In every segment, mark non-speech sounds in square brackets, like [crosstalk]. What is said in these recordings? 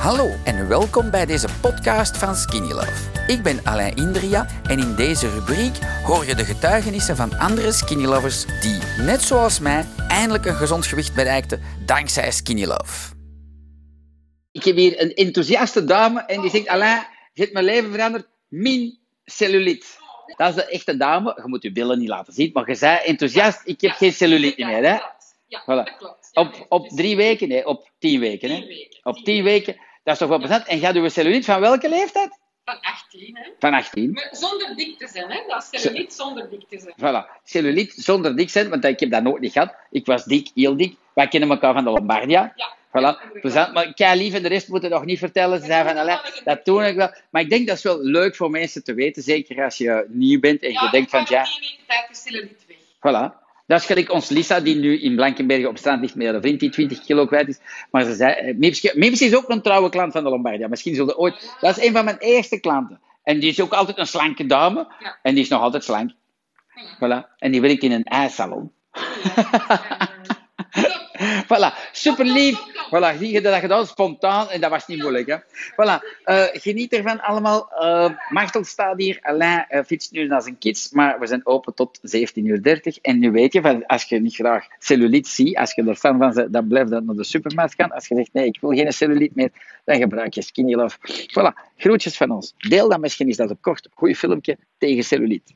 Hallo en welkom bij deze podcast van Skinny Love. Ik ben Alain Indria en in deze rubriek hoor je de getuigenissen van andere Skinny Lovers die, net zoals mij, eindelijk een gezond gewicht bereikten dankzij Skinny Love. Ik heb hier een enthousiaste dame en die zegt: Alain, je hebt mijn leven veranderd. Min cellulite. Dat is de echte dame. Je moet je billen niet laten zien, maar je zei enthousiast: ik heb geen cellulite meer. Hè? Ja, Voilà. dat klopt. Ja, Op, op drie weken? Nee, op tien weken. Hè? Op tien weken. Dat is toch wel plezant. En gaat uw cellulite van welke leeftijd? Van 18, hè. Van 18. Maar zonder dik te zijn, hè. Dat is cellulite zonder dik te zijn. Voilà. Cellulite zonder dik zijn, want ik heb dat nooit niet gehad. Ik was dik, heel dik. Wij kennen elkaar van de Lombardia. Ja. Voilà. Plezant. Maar kei lief en de rest moeten nog niet vertellen. Ze zei van, "Allee, dat doe ik wel. Maar ik denk dat is wel leuk voor mensen te weten. Zeker als je nieuw bent en je denkt van, ja, in weken tijd is cellulite weg. voilà. Dat is gelijk ons Lisa, die nu in Blankenberge op strand ligt met haar vriend, die 20 kilo kwijt is. Maar ze zei, eh, Mipske is ook een trouwe klant van de Lombardia. Misschien zullen ooit... Dat is een van mijn eerste klanten. En die is ook altijd een slanke dame. Ja. En die is nog altijd slank. Voilà. Voilà. En die werkt in een ijssalon. Ja. [laughs] Voilà, super lief. Voilà, zie je dat gedaan, spontaan en dat was niet moeilijk. Hè? Voilà, eh, geniet ervan allemaal. Eh Martel staat hier, Alain uh, fietst nu naar zijn kids, maar we zijn open tot 17.30 uur. En nu weet je, als je niet graag cellulite ziet, als je er fan van bent, dan blijf dan naar de supermarkt gaan. Als je zegt, nee, ik wil geen cellulite meer, dan gebruik je Skinny Love. Voilà, groetjes van ons. Deel dat misschien, is dat een kort, goed filmpje tegen cellulite.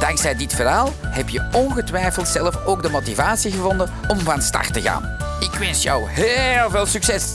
Dankzij dit verhaal heb je ongetwijfeld zelf ook de motivatie gevonden om van start te gaan. Ik wens jou heel veel succes!